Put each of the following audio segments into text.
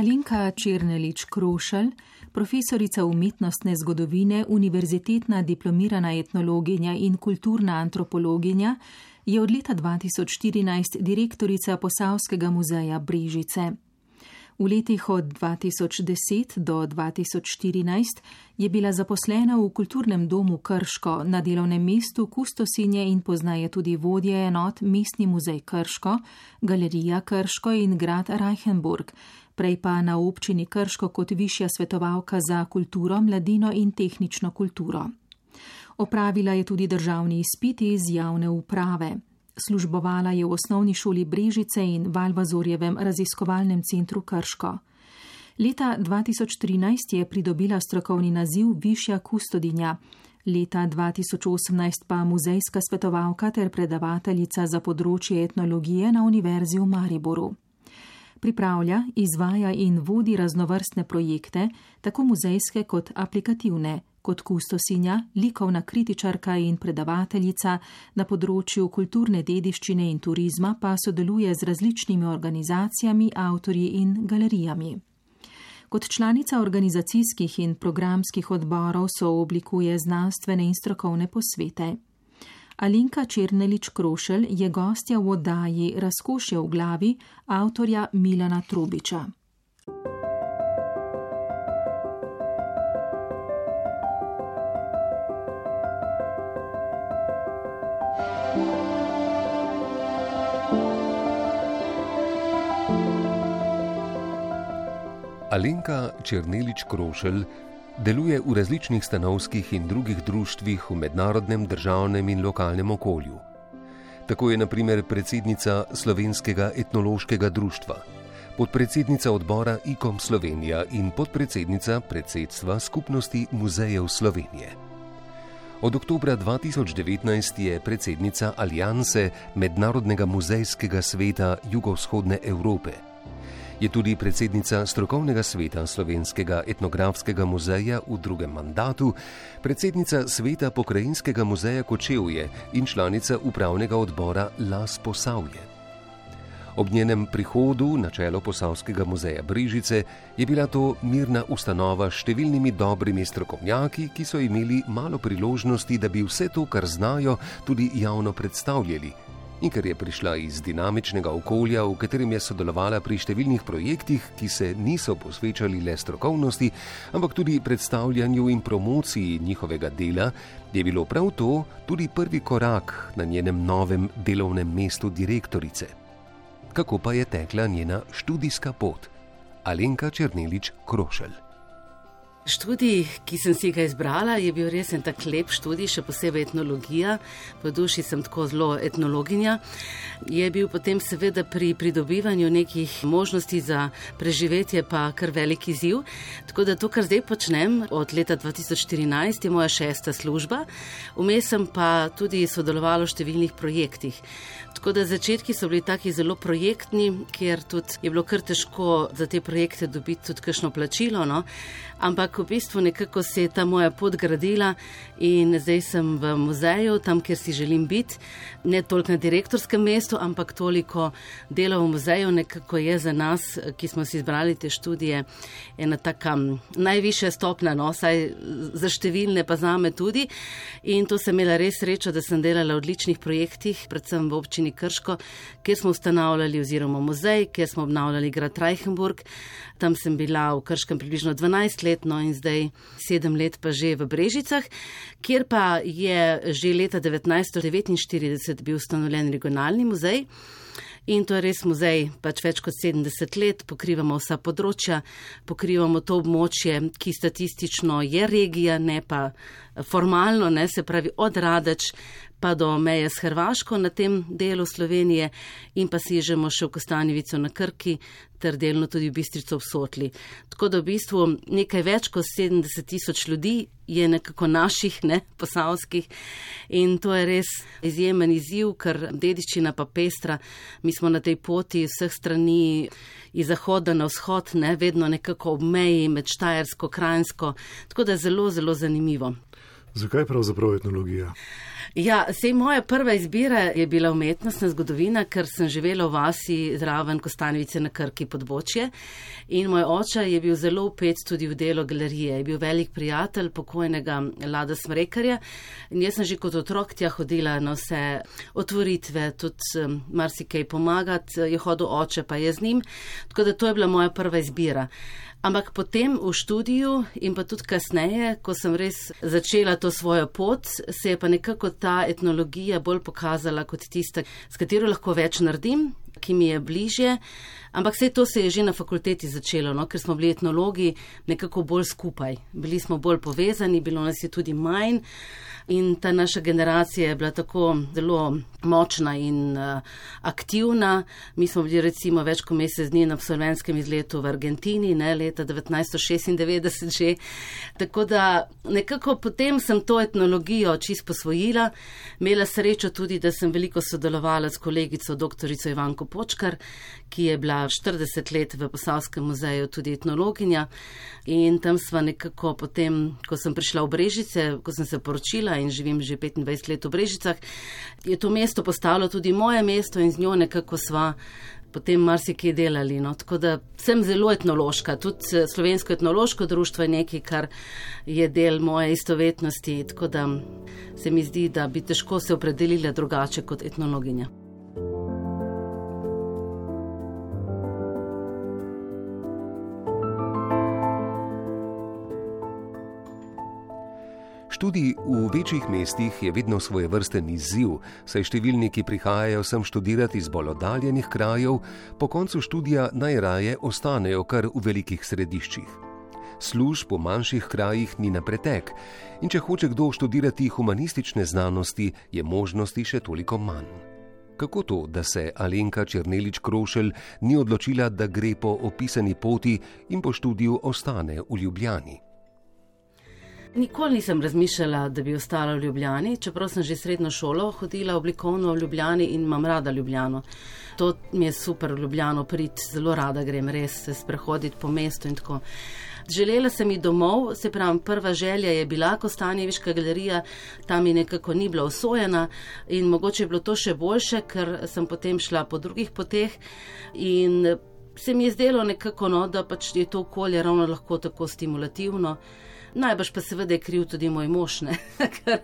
Alinka Černelič Krošelj, profesorica umetnostne zgodovine, univerzitetna diplomirana etnologinja in kulturna antropologinja, je od leta 2014 direktorica Posavskega muzeja Brežice. V letih od 2010 do 2014 je bila zaposlena v kulturnem domu Krško na delovnem mestu kustosinje in poznaje tudi vodje enot Mestni muzej Krško, Galerija Krško in grad Reichenburg, prej pa na občini Krško kot višja svetovalka za kulturo, mladino in tehnično kulturo. Opravila je tudi državni izpit iz javne uprave. Službovala je v osnovni šoli Brežice in Valvazorjevem raziskovalnem centru Krško. Leta 2013 je pridobila strokovni naziv Višja kustodinja, leta 2018 pa muzejska svetovalka ter predavateljica za področje etnologije na Univerzi v Mariboru. Pripravlja, izvaja in vodi raznovrstne projekte, tako muzejske kot aplikativne, kot kustosinja, likovna kritičarka in predavateljica na področju kulturne dediščine in turizma pa sodeluje z različnimi organizacijami, avtorji in galerijami. Kot članica organizacijskih in programskih odborov so oblikuje znanstvene in strokovne posvete. Alinka Černelič Krošelj je gostja v oddaji Razkošje v glavi avtorja Milana Trubiča. Alenka Črnelič Krošelj deluje v različnih stanovskih in drugih društvih v mednarodnem, državnem in lokalnem okolju. Tako je naprimer predsednica Slovenskega etnološkega društva, podpredsednica odbora IKOM Slovenija in podpredsednica predsedstva skupnosti muzejev Slovenije. Od oktobra 2019 je predsednica Alijanse Mednarodnega muzejskega sveta Jugovzhodne Evrope je tudi predsednica strokovnega sveta Slovenskega etnografskega muzeja v drugem mandatu, predsednica sveta pokrajinskega muzeja Kočevje in članica upravnega odbora Las Posavje. Ob njenem prihodu na čelo Posavskega muzeja Brižice je bila to mirna ustanova s številnimi dobrimi strokovnjaki, ki so imeli malo priložnosti, da bi vse to, kar znajo, tudi javno predstavljali in ker je prišla iz dinamičnega okolja, v katerem je sodelovala pri številnih projektih, ki se niso posvečali le strokovnosti, ampak tudi predstavljanju in promociji njihovega dela, je bilo prav to tudi prvi korak na njenem novem delovnem mestu direktorice. Kako pa je tekla njena študijska pot? Alenka Črnilič Krošelj. Študij, ki sem si ga izbrala, je bil res en tak lep študij, še posebej etnologija. Po duši sem tako zelo etnologinja. Je bil potem seveda pri pridobivanju nekih možnosti za preživetje pa kar velik izziv. Tako da to, kar zdaj počnem od leta 2014, je moja šesta služba. Vmes sem pa tudi sodelovala v številnih projektih. Tako da začetki so bili taki zelo projektni, ker tudi je bilo kar težko za te projekte dobiti tudi kakšno plačilo. No? Ampak v bistvu nekako se je ta moja pot gradila in zdaj sem v muzeju, tam, kjer si želim biti. Ne toliko na direktorskem mestu, ampak toliko dela v muzeju, nekako je za nas, ki smo si izbrali te študije, ena taka najvišja stopna, no, saj za številne pa za me tudi. In to sem imela res srečo, da sem delala v odličnih projektih, predvsem v občini Krško, kjer smo ustanavljali oziroma muzej, kjer smo obnavljali grad Reichenburg. Tam sem bila v Krškem približno 12 let, no in zdaj sedem let pa že v Brežicah, kjer pa je že leta 1949 bil ustanovljen regionalni muzej. In to je res muzej, pač več kot 70 let, pokrivamo vsa področja, pokrivamo to območje, ki statistično je regija, ne pa formalno, ne se pravi od Radeč pa do meje s Hrvaško na tem delu Slovenije in pa sižemo še v Kostanjevico na Krki ter delno tudi v Bistrico v Sotli. Tako da v bistvu nekaj več kot 70 tisoč ljudi je nekako naših, ne posavskih in to je res izjemen izziv, ker dediščina pa pestra. Mi smo na tej poti vseh strani iz zahoda na vzhod, ne vedno nekako ob meji med Štajersko, Krajinsko, tako da je zelo, zelo zanimivo. Zakaj pravzaprav etnologija? Ja, sej moja prva izbira je bila umetnostna zgodovina, ker sem živela v vasi zraven Kostanjevice na Krki podbočje in moj oče je bil zelo upet tudi v delo galerije. Je bil velik prijatelj pokojnega Lada Smrekarja in jaz sem že kot otrok tja hodila na vse otvoritve, tudi um, marsikaj pomagati, je hodil oče pa je z njim, tako da to je bila moja prva izbira. Ampak potem v študiju in pa tudi kasneje, ko sem res začela to svojo pot, se je pa nekako ta etnologija bolj pokazala kot tista, s katero lahko več naredim, ki mi je bližje. Ampak vse to se je že na fakulteti začelo, no? ker smo bili etnologi nekako bolj skupaj. Bili smo bolj povezani, bilo nas je tudi manj. In ta naša generacija je bila tako zelo močna in uh, aktivna. Mi smo bili recimo več kot mesec dni na absolventskem izletu v Argentini, ne leta 1996 že. Tako da nekako potem sem to etnologijo čist posvojila. Imela srečo tudi, da sem veliko sodelovala s kolegico dr. Ivanko Počkar, ki je bila 40 let v Posavskem muzeju tudi etnologinja. In tam sva nekako potem, ko sem prišla v Brežice, ko sem se poročila in živim že 25 let v Brežicah, je to mesto postalo tudi moje mesto in z njo nekako sva potem marsikaj delali. No. Tako da sem zelo etnološka, tudi eh, slovensko etnološko društvo je nekaj, kar je del moje istovetnosti, tako da se mi zdi, da bi težko se opredelila drugače kot etnologinja. Študij v večjih mestih je vedno svoje vrste izziv, saj številni, ki prihajajo sem študirati iz bolj oddaljenih krajev, po koncu študija najraje ostanejo kar v velikih središčih. Služb v manjših krajih ni na pretek in če hoče kdo študirati humanistične znanosti, je možnosti še toliko manj. Kako to, da se Alenka Črnelič Krošelj ni odločila, da gre po opisani poti in po študiju ostane v Ljubljani? Nikoli nisem razmišljala, da bi ostala v Ljubljani, čeprav sem že srednjo šolo hodila oblikovno v Ljubljani in imam rada Ljubljano. To mi je super v Ljubljano priti, zelo rada grem res se sprehoditi po mestu in tako. Želela sem iti domov, se pravi, prva želja je bila Kostanjeviška galerija, tam mi nekako ni bila osvojena in mogoče je bilo to še boljše, ker sem potem šla po drugih poteh in se mi je zdelo nekako, no, da pač je to okolje ravno lahko tako stimulativno. Najbrž pa seveda je kriv tudi moj mož, ker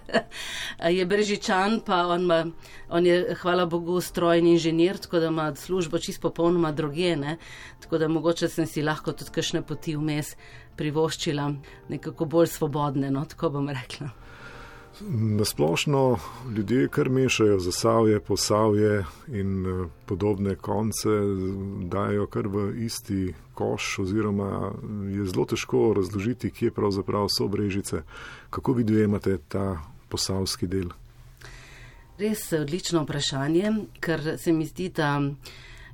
je brežičan, pa on, ma, on je, hvala Bogu, strojni inženir, tako da ima službo čisto popolnoma drugene. Tako da mogoče sem si lahko tudi kakšne poti vmes privoščila, nekako bolj svobodne, no, tako bom rekla. Nasplošno ljudje kar mešajo zasavje, posavje in eh, podobne konce, dajo kar v isti koš, oziroma je zelo težko razložiti, kje pravzaprav so brežice. Kako vi dojemate ta posavski del? Res odlično vprašanje, ker se mi zdi, da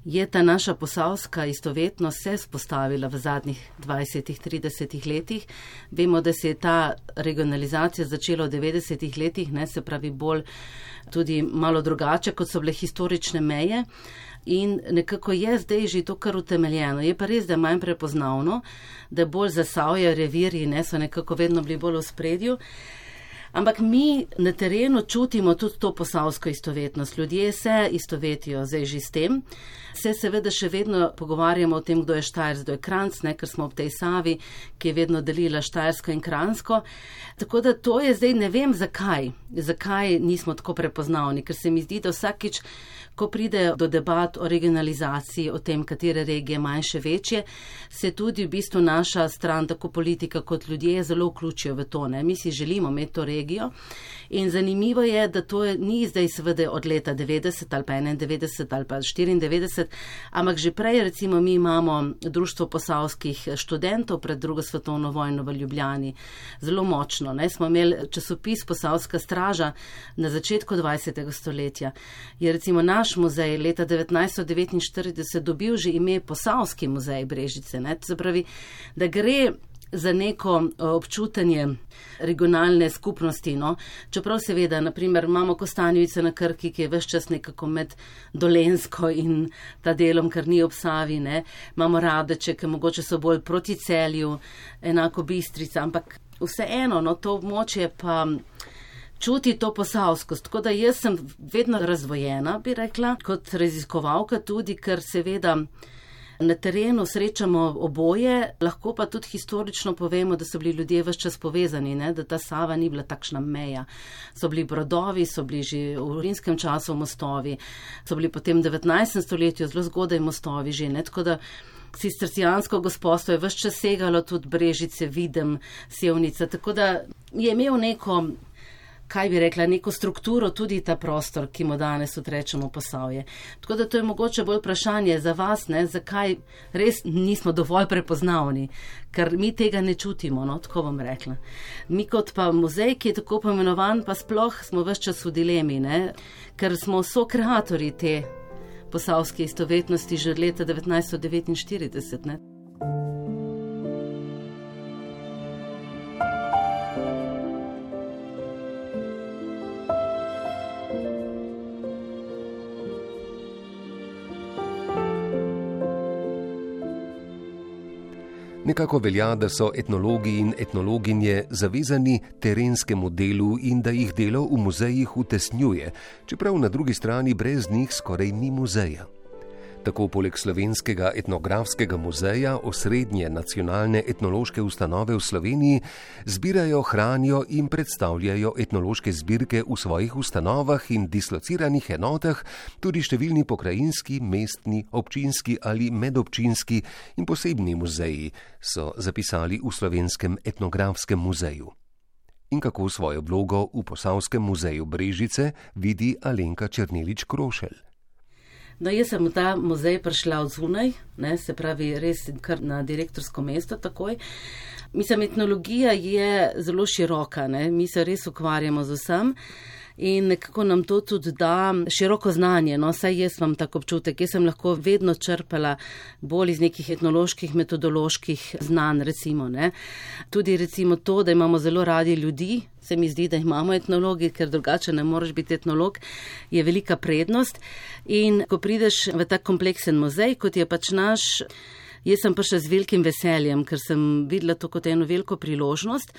je ta naša posavska istovetnost se spostavila v zadnjih 20-30 letih. Vemo, da se je ta regionalizacija začela v 90 letih, ne se pravi bolj tudi malo drugače, kot so bile historične meje. In nekako je zdaj že to kar utemeljeno. Je pa res, da je manj prepoznavno, da bolj zasavje revirji ne so nekako vedno bili bolj v spredju. Ampak mi na terenu čutimo tudi to posavsko istovetnost. Ljudje se istovetijo zdaj že s tem. Se seveda še vedno pogovarjamo o tem, kdo je Štajerc, kdo je Kranc, ne, ker smo ob tej Savi, ki je vedno delila Štajersko in Kransko. Tako da to je zdaj ne vem zakaj, zakaj nismo tako prepoznavni, ker se mi zdi, da vsakič ko pride do debat o regionalizaciji, o tem, katere regije manjše, večje, se tudi v bistvu naša stran, tako politika kot ljudje, zelo vključijo v to. Ne? Mi si želimo imeti to regijo in zanimivo je, da to je, ni zdaj seveda od leta 90 ali pa 91 ali pa 94, ampak že prej recimo mi imamo Društvo posavskih študentov pred drugo svetovno vojno v Ljubljani. Zelo močno. Ne? Smo imeli časopis Posavska straža na začetku 20. stoletja. Je recimo naš muzej leta 1949 dobil že ime Posavski muzej Brežice. Ne? Se pravi, da gre za neko občutanje regionalne skupnosti. No? Čeprav seveda, naprimer, imamo Kostanjevice na Krki, ki je vse čas nekako med Dolensko in ta delom, kar ni obsavi, ne? imamo Radeče, ki mogoče so bolj proti celju, enako Bistrica, ampak vseeno, no, to območje pa čuti to posavskost. Tako da jaz sem vedno razvojena, bi rekla, kot raziskovalka tudi, ker seveda na terenu srečamo oboje, lahko pa tudi historično povemo, da so bili ljudje vse čas povezani, ne? da ta Sava ni bila takšna meja. So bili brodovi, so bili že v rimskem času mostovi, so bili potem v 19. stoletju zelo zgodaj mostovi že. Ne? Tako da cistercijansko gospodstvo je vse čas segalo tudi brežice, videm, sevnica. Tako da je imel neko kaj bi rekla, neko strukturo tudi ta prostor, ki mu danes odrečemo posavje. Tako da to je mogoče bolj vprašanje za vas, ne, zakaj res nismo dovolj prepoznavni, ker mi tega ne čutimo, no, tako bom rekla. Mi kot pa muzej, ki je tako pomenovan, pa sploh smo vse čas v dilemi, ne, ker smo so kreatori te posavske istovetnosti že od leta 1949. Ne. Nekako velja, da so etnologi in etnologinje zavezani terenskemu delu in da jih delo v muzejih utesnjuje, čeprav na drugi strani brez njih skoraj ni muzeja. Tako poleg Slovenskega etnografskega muzeja osrednje nacionalne etnološke ustanove v Sloveniji zbirajo, hranijo in predstavljajo etnološke zbirke v svojih ustanovah in dislociranih enotah tudi številni pokrajinski, mestni, občinski ali medobčinski in posebni muzeji, so zapisali v Slovenskem etnografskem muzeju. In kako svojo vlogo v Posavskem muzeju Brežice vidi Alenka Črnilič Krošelj. No, jaz sem v ta muzej prišla od zunaj, ne, se pravi, res kar na direktorsko mesto takoj. Mislim, etnologija je zelo široka, ne, mi se res ukvarjamo z vsem in nekako nam to tudi da široko znanje. No, saj jaz imam tako občutek, jaz sem lahko vedno črpala bolj iz nekih etnoloških, metodoloških znanj, recimo. Ne. Tudi recimo to, da imamo zelo radi ljudi, se mi zdi, da imamo etnologi, ker drugače ne moreš biti etnolog, je velika prednost. In ko prideš v tak kompleksen muzej, kot je pač naš, jaz sem še z velikim veseljem, ker sem videla to kot eno veliko priložnost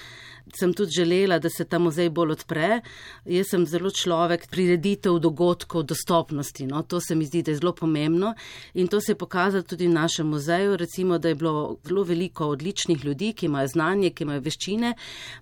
sem tudi želela, da se ta muzej bolj odpre. Jaz sem zelo človek prireditev dogodkov, dostopnosti. No? To se mi zdi, da je zelo pomembno in to se je pokazalo tudi v našem muzeju. Recimo, da je bilo zelo veliko odličnih ljudi, ki imajo znanje, ki imajo veščine,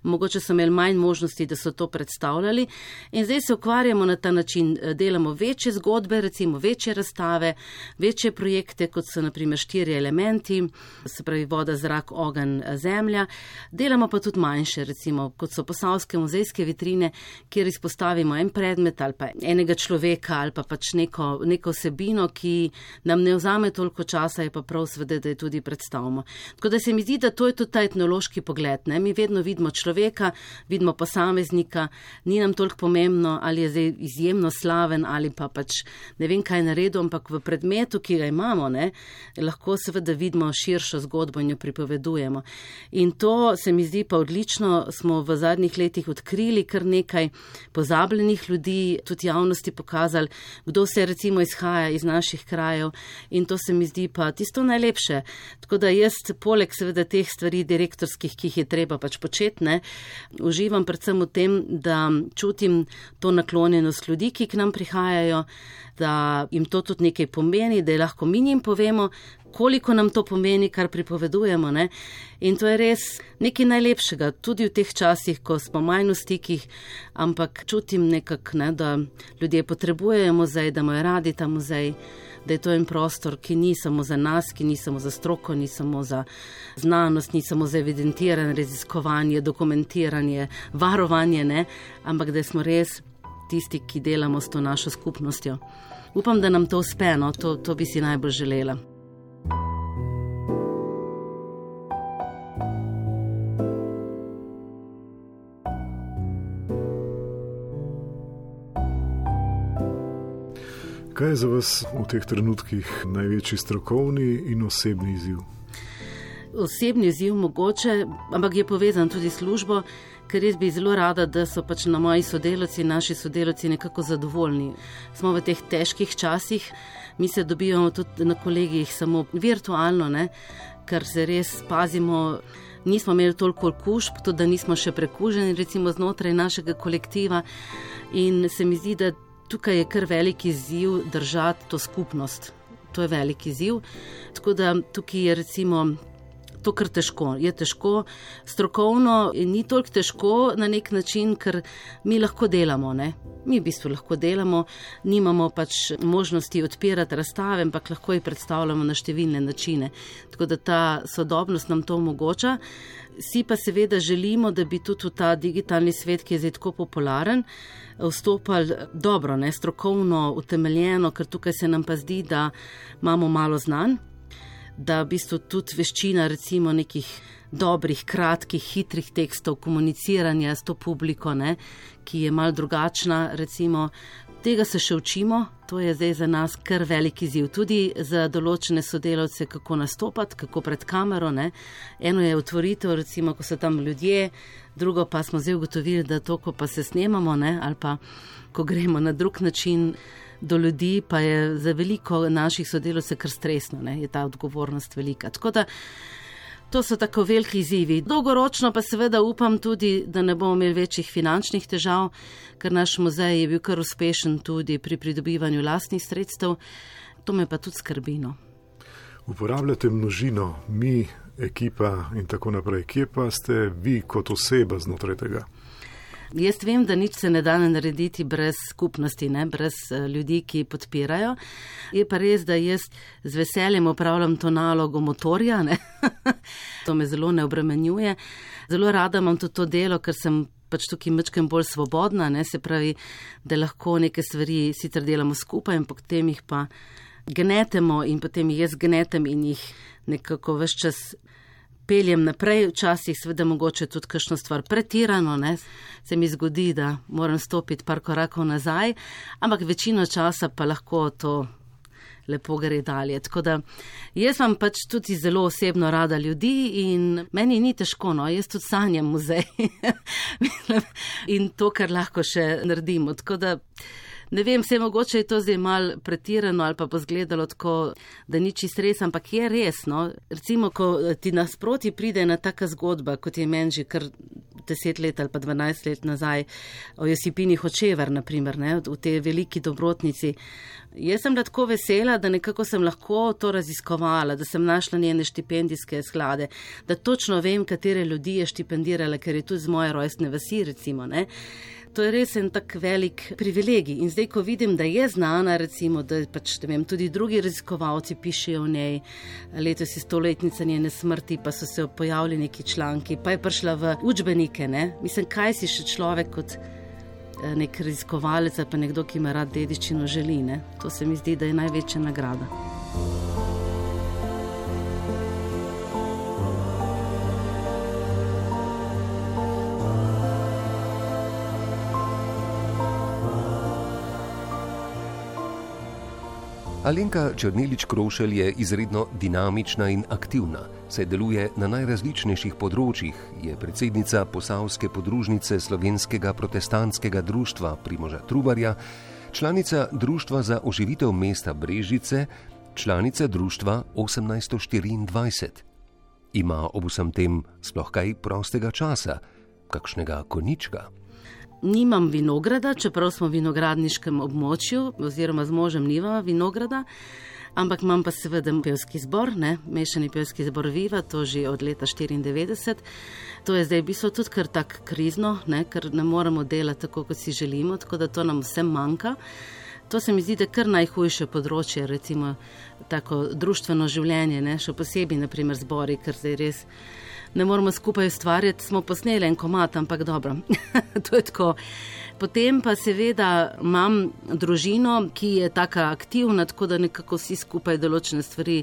mogoče so imeli manj možnosti, da so to predstavljali. In zdaj se ukvarjamo na ta način, delamo večje zgodbe, recimo večje razstave, večje projekte, kot so naprimer štiri elementi, se pravi voda, zrak, ogen, zemlja. Delamo pa tudi manjše recimo, kot so posavske muzejske vitrine, kjer izpostavimo en predmet ali pa enega človeka ali pa pač neko, neko sebino, ki nam ne vzame toliko časa, je pa prav svede, da je tudi predstavimo. Tako da se mi zdi, da to je tudi ta etnološki pogled. Ne? Mi vedno vidimo človeka, vidimo posameznika, ni nam toliko pomembno, ali je zdaj izjemno slaven ali pa pač ne vem kaj naredil, ampak v predmetu, ki ga imamo, ne, lahko seveda vidimo širšo zgodbo in jo pripovedujemo. In to se mi zdi pa odlično, smo v zadnjih letih odkrili kar nekaj pozabljenih ljudi, tudi javnosti pokazali, kdo se recimo izhaja iz naših krajev in to se mi zdi pa tisto najlepše. Tako da jaz, poleg seveda teh stvari direktorskih, ki jih je treba pač početne, uživam predvsem v tem, da čutim to naklonjenost ljudi, ki k nam prihajajo, da jim to tudi nekaj pomeni, da lahko mi jim povemo, koliko nam to pomeni, kar pripovedujemo. Ne? In to je res nekaj najlepšega, tudi v teh časih, ko smo manj v stikih, ampak čutim nekako, ne, da ljudje potrebujejo muzej, da imajo radi ta muzej. Da je to en prostor, ki ni samo za nas, ki ni samo za stroko, ni samo za znanost, ni samo za evidentiranje, raziskovanje, dokumentiranje, varovanje, ne? ampak da smo res tisti, ki delamo s to našo skupnostjo. Upam, da nam to uspe, no, to, to bi si najbolj želela. Kaj je za vas v teh trenutkih največji strokovni in osebni izziv? Osebni izziv mogoče, ampak je povezan tudi s službo, ker jaz bi zelo rada, da so pač na moji sodelavci, naši sodelavci nekako zadovoljni. Smo v teh težkih časih, mi se dobivamo tudi na kolegijih samo virtualno, ne? ker se res pazimo. Nismo imeli toliko okužb, tudi da nismo še prekuženi, recimo znotraj našega kolektiva. In se mi zdi, da tukaj je kar veliki izziv držati to skupnost. To je veliki izziv. Tako da tukaj je recimo to kar težko. Je težko, strokovno in ni toliko težko na nek način, ker mi lahko delamo. Ne? Mi v bistvu lahko delamo, nimamo pač možnosti odpirati razstave, ampak lahko jih predstavljamo na številne načine. Tako da ta sodobnost nam to omogoča. Si pa seveda želimo, da bi tudi v ta digitalni svet, ki je zdaj tako popularen, vstopali dobro, ne, strokovno, utemeljeno, ker tukaj se nam pa zdi, da imamo malo znanj da v bistvu tudi veščina recimo nekih dobrih, kratkih, hitrih tekstov, komuniciranja s to publiko, ne, ki je mal drugačna, recimo, tega se še učimo, to je zdaj za nas kar veliki ziv. Tudi za določene sodelavce, kako nastopati, kako pred kamero. Ne. Eno je otvoritev, recimo, ko so tam ljudje, drugo pa smo zdaj ugotovili, da to, ko pa se snemamo, ne, ali pa ko gremo na drug način do ljudi, pa je za veliko naših sodelavcev kar stresno, ne? je ta odgovornost velika. Tako da to so tako veliki izzivi. Dolgoročno pa seveda upam tudi, da ne bomo imeli večjih finančnih težav, ker naš muzej je bil kar uspešen tudi pri pridobivanju lastnih sredstev. To me pa tudi skrbino. Uporabljate množino, mi, ekipa in tako naprej. Kje pa ste vi kot oseba znotraj tega? Jaz vem, da nič se ne da narediti brez skupnosti, ne? brez eh, ljudi, ki podpirajo. Je pa res, da jaz z veseljem upravljam to nalogo motorja, to me zelo ne obremenjuje. Zelo rada imam tudi to delo, ker sem pač tukaj mečkem bolj svobodna, ne? se pravi, da lahko neke stvari sicer delamo skupaj in potem jih pa gnetemo in potem jaz gnetem in jih nekako vse čas peljem naprej, včasih seveda mogoče tudi kakšno stvar pretirano, ne? se mi zgodi, da moram stopiti par korakov nazaj, ampak večino časa pa lahko to lepo gre dalje. Tako da jaz vam pač tudi zelo osebno rada ljudi in meni ni težko, no, jaz tudi sanjam muzej in to, kar lahko še naredimo. Tako da ne vem, se mogoče je to zdaj mal pretirano ali pa bo zgledalo tako, da ni čist res, ampak je res. No? Recimo, ko eh, ti nasproti pride ena taka zgodba, kot je meni že kar deset let ali pa dvanajst let nazaj o Josipini Hočever, naprimer, ne? v tej veliki dobrotnici. Jaz sem tako vesela, da nekako sem lahko to raziskovala, da sem našla njene štipendijske sklade, da točno vem, katere ljudi je štipendirala, ker je tudi z moje rojstne vasi, recimo. Ne? To je res en tak velik privilegij. In zdaj, ko vidim, da je znana, recimo, da pač, da vem, tudi drugi raziskovalci pišejo o njej, letos je stoletnica njene smrti, pa so se pojavili neki članki, pa je prišla v učbenike. Ne? Mislim, kaj si še človek kot eh, nek raziskovalec ali pa nekdo, ki ima rad dediščino želi. Ne? To se mi zdi, da je največja nagrada. Alenka Črnilič Krošelj je izredno dinamična in aktivna, saj deluje na najrazličnejših področjih, je predsednica posavske podružnice Slovenskega protestantskega društva Primoža Trubarja, članica Društva za oživitev mesta Brežice, članica Društva 1824. Ima ob vsem tem sploh kaj prostega časa, kakšnega konička nimam vinograda, čeprav smo v vinogradniškem območju, oziroma z možem nimamo vinograda, ampak imam pa seveda pevski zbor, ne? mešani pevski zbor Viva, to že od leta 94. To je zdaj v bistvu tudi kar tako krizno, ne? ker ne moremo delati tako, kot si želimo, tako da to nam vsem manjka. To se mi zdi, da je kar najhujše področje, recimo tako družbeno življenje, ne? še posebej, naprimer, zbori, ker zdaj res ne moramo skupaj ustvarjati, smo posneli en komat, ampak dobro, to je tako. Potem pa seveda imam družino, ki je tako aktivna, tako da nekako vsi skupaj določene stvari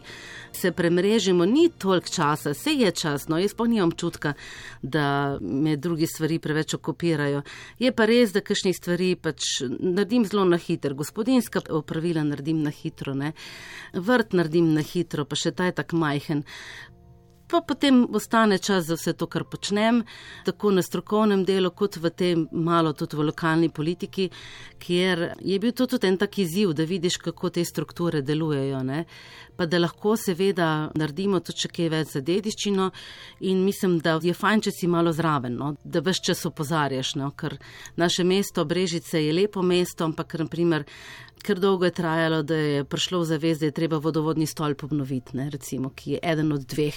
se premrežimo. Ni toliko časa, vse je čas, no jaz pa nimam čutka, da me drugi stvari preveč okupirajo. Je pa res, da kakšnih stvari pač naredim zelo na hitro, gospodinska opravila naredim na hitro, ne? vrt naredim na hitro, pa še ta je tak majhen pa potem ostane čas za vse to, kar počnem, tako na strokovnem delu, kot v tem malo tudi v lokalni politiki, kjer je bil to tudi en tak izziv, da vidiš, kako te strukture delujejo. Ne? Pa da lahko seveda naredimo tudi kaj več za dediščino in mislim, da je fajn, če si malo zraven, no? da vse čas opozarjaš, no? ker naše mesto Brežice je lepo mesto, ampak naprimer ker dolgo je trajalo, da je prišlo v zavez, da je treba vodovodni stolp obnoviti, ne, recimo, ki je eden od dveh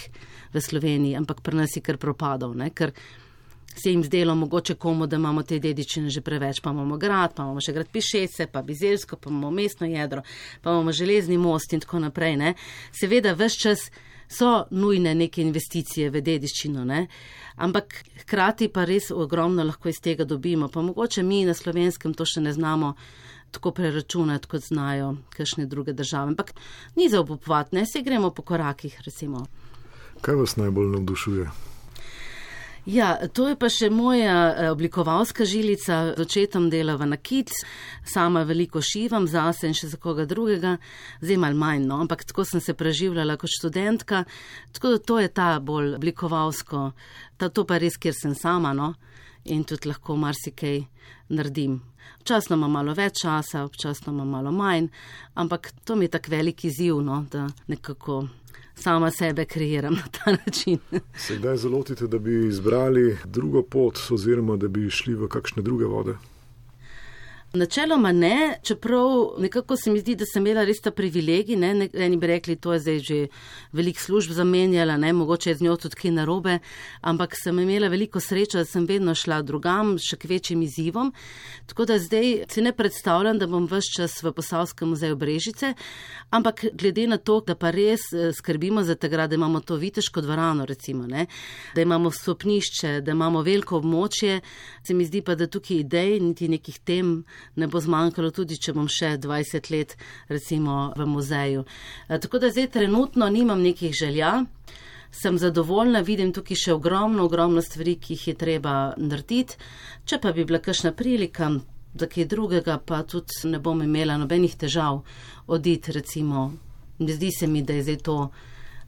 v Sloveniji, ampak pri nas je kar propadal, ne, ker se jim zdelo mogoče komu, da imamo te dedičine že preveč, pa imamo grad, pa imamo še grad Pišece, pa Bizelsko, pa imamo mestno jedro, pa imamo železni most in tako naprej. Ne. Seveda, vse čas so nujne neke investicije v dediščino, ne. ampak hkrati pa res ogromno lahko iz tega dobimo, pa mogoče mi na slovenskem to še ne znamo tako preračunati, kot znajo kakšne druge države. Ampak ni za obupovati, ne se gremo po korakih. Recimo. Kaj vas najbolj navdušuje? Ja, to je pa še moja eh, oblikovalska žilica, z očetom delava na kit, sama veliko šivam zase in še za koga drugega, zdaj mal manj, no, ampak tako sem se preživljala kot študentka, tako da to je ta bolj oblikovalsko, ta, to pa res, kjer sem sama, no, in tudi lahko marsikaj naredim. Včasno imam malo več časa, občasno imam malo manj, ampak to mi je tako veliki ziv, no, da nekako sama sebe kreiram na ta način. Se kdaj zalotite, da bi izbrali drugo pot oziroma da bi šli v kakšne druge vode? Načeloma ne, čeprav nekako se mi zdi, da sem imela res ta privilegij. Ne? Eni bi rekli, to je zdaj že velik služb zamenjala, ne? mogoče je z njo tudi kaj narobe, ampak sem imela veliko srečo, da sem vedno šla drugam, še k večjim izzivom. Tako da zdaj si ne predstavljam, da bom vse čas v Posavskem muzeju Brežice, ampak glede na to, da pa res eh, skrbimo za tega, da imamo to viteško dvorano, recimo, ne? da imamo stopnišče, da imamo veliko območje, se mi zdi pa, da tukaj idej, niti nekih tem, ne bo zmanjkalo, tudi če bom še 20 let recimo v muzeju. E, tako da zdaj trenutno nimam nekih želja. Sem zadovoljna, vidim tukaj še ogromno, ogromno stvari, ki jih je treba narediti. Če pa bi bila kakšna prilika, da kaj drugega, pa tudi ne bom imela nobenih težav oditi, recimo, ne zdi se mi, da je zdaj to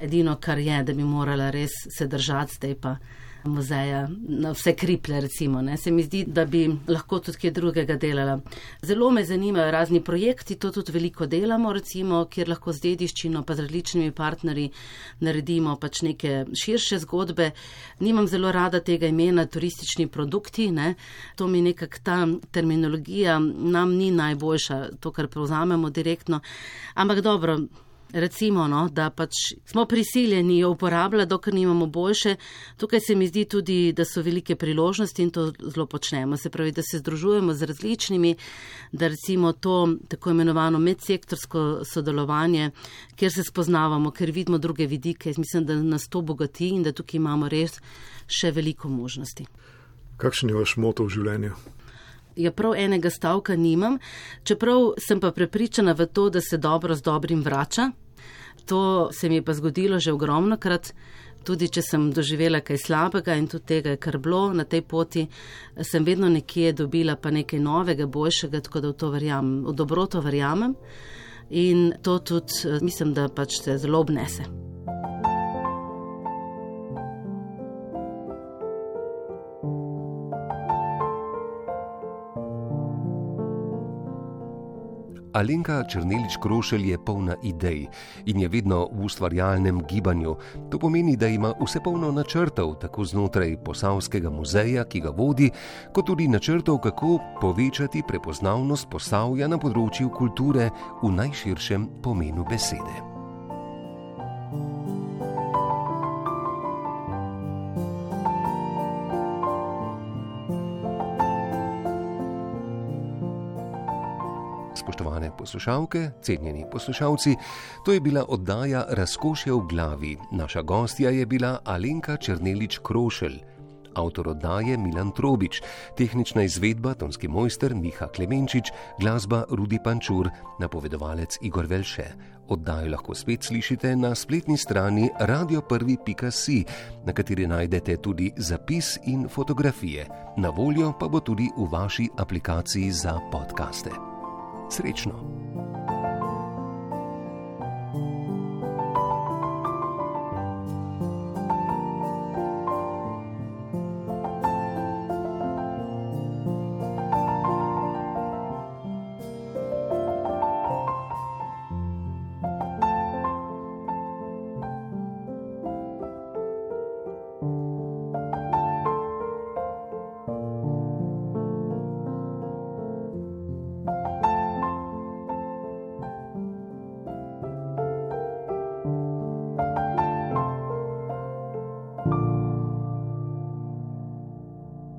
edino, kar je, da bi morala res se držati zdaj pa muzeja, na vse kriple, recimo. Ne. Se mi zdi, da bi lahko tudi kaj drugega delala. Zelo me zanimajo razni projekti, to tudi veliko delamo, recimo, kjer lahko z dediščino pa z različnimi partnerji naredimo pač neke širše zgodbe. Nimam zelo rada tega imena turistični produkti, ne. to mi nekak ta terminologija nam ni najboljša, to, kar prevzamemo direktno. Ampak dobro, recimo, no, da pač smo prisiljeni jo uporabljati, dokler nimamo boljše. Tukaj se mi zdi tudi, da so velike priložnosti in to zelo počnemo. Se pravi, da se združujemo z različnimi, da recimo to tako imenovano medsektorsko sodelovanje, kjer se spoznavamo, ker vidimo druge vidike. Mislim, da nas to bogati in da tukaj imamo res še veliko možnosti. Kakšen je vaš moto v življenju? Ja, prav enega stavka nimam, čeprav sem pa prepričana v to, da se dobro z dobrim vrača. To se mi je pa zgodilo že ogromno krat, tudi če sem doživela kaj slabega in tudi tega je kar bilo na tej poti, sem vedno nekje dobila pa nekaj novega, boljšega, tako da v to verjamem, v dobroto verjamem in to tudi mislim, da pač se zelo obnese. Alenka Črnelič Krošelj je polna idej in je vedno v ustvarjalnem gibanju. To pomeni, da ima vse polno načrtov, tako znotraj Posavskega muzeja, ki ga vodi, kot tudi načrtov, kako povečati prepoznavnost Posavja na področju kulture v najširšem pomenu besede. Poslušalke, cenjeni poslušalci, to je bila oddaja Razkošje v glavi. Naša gostja je bila Alenka Črnelič Krošelj. Avtor oddaje Milan Trobič, tehnična izvedba tonski mojster Miha Klemenčič, glasba Rudi Pančur, napovedovalec Igor Velše. Oddajo lahko spet slišite na spletni strani radio1.si, na kateri najdete tudi zapis in fotografije. Na voljo pa bo tudi v vaši aplikaciji za podkaste. Srečno!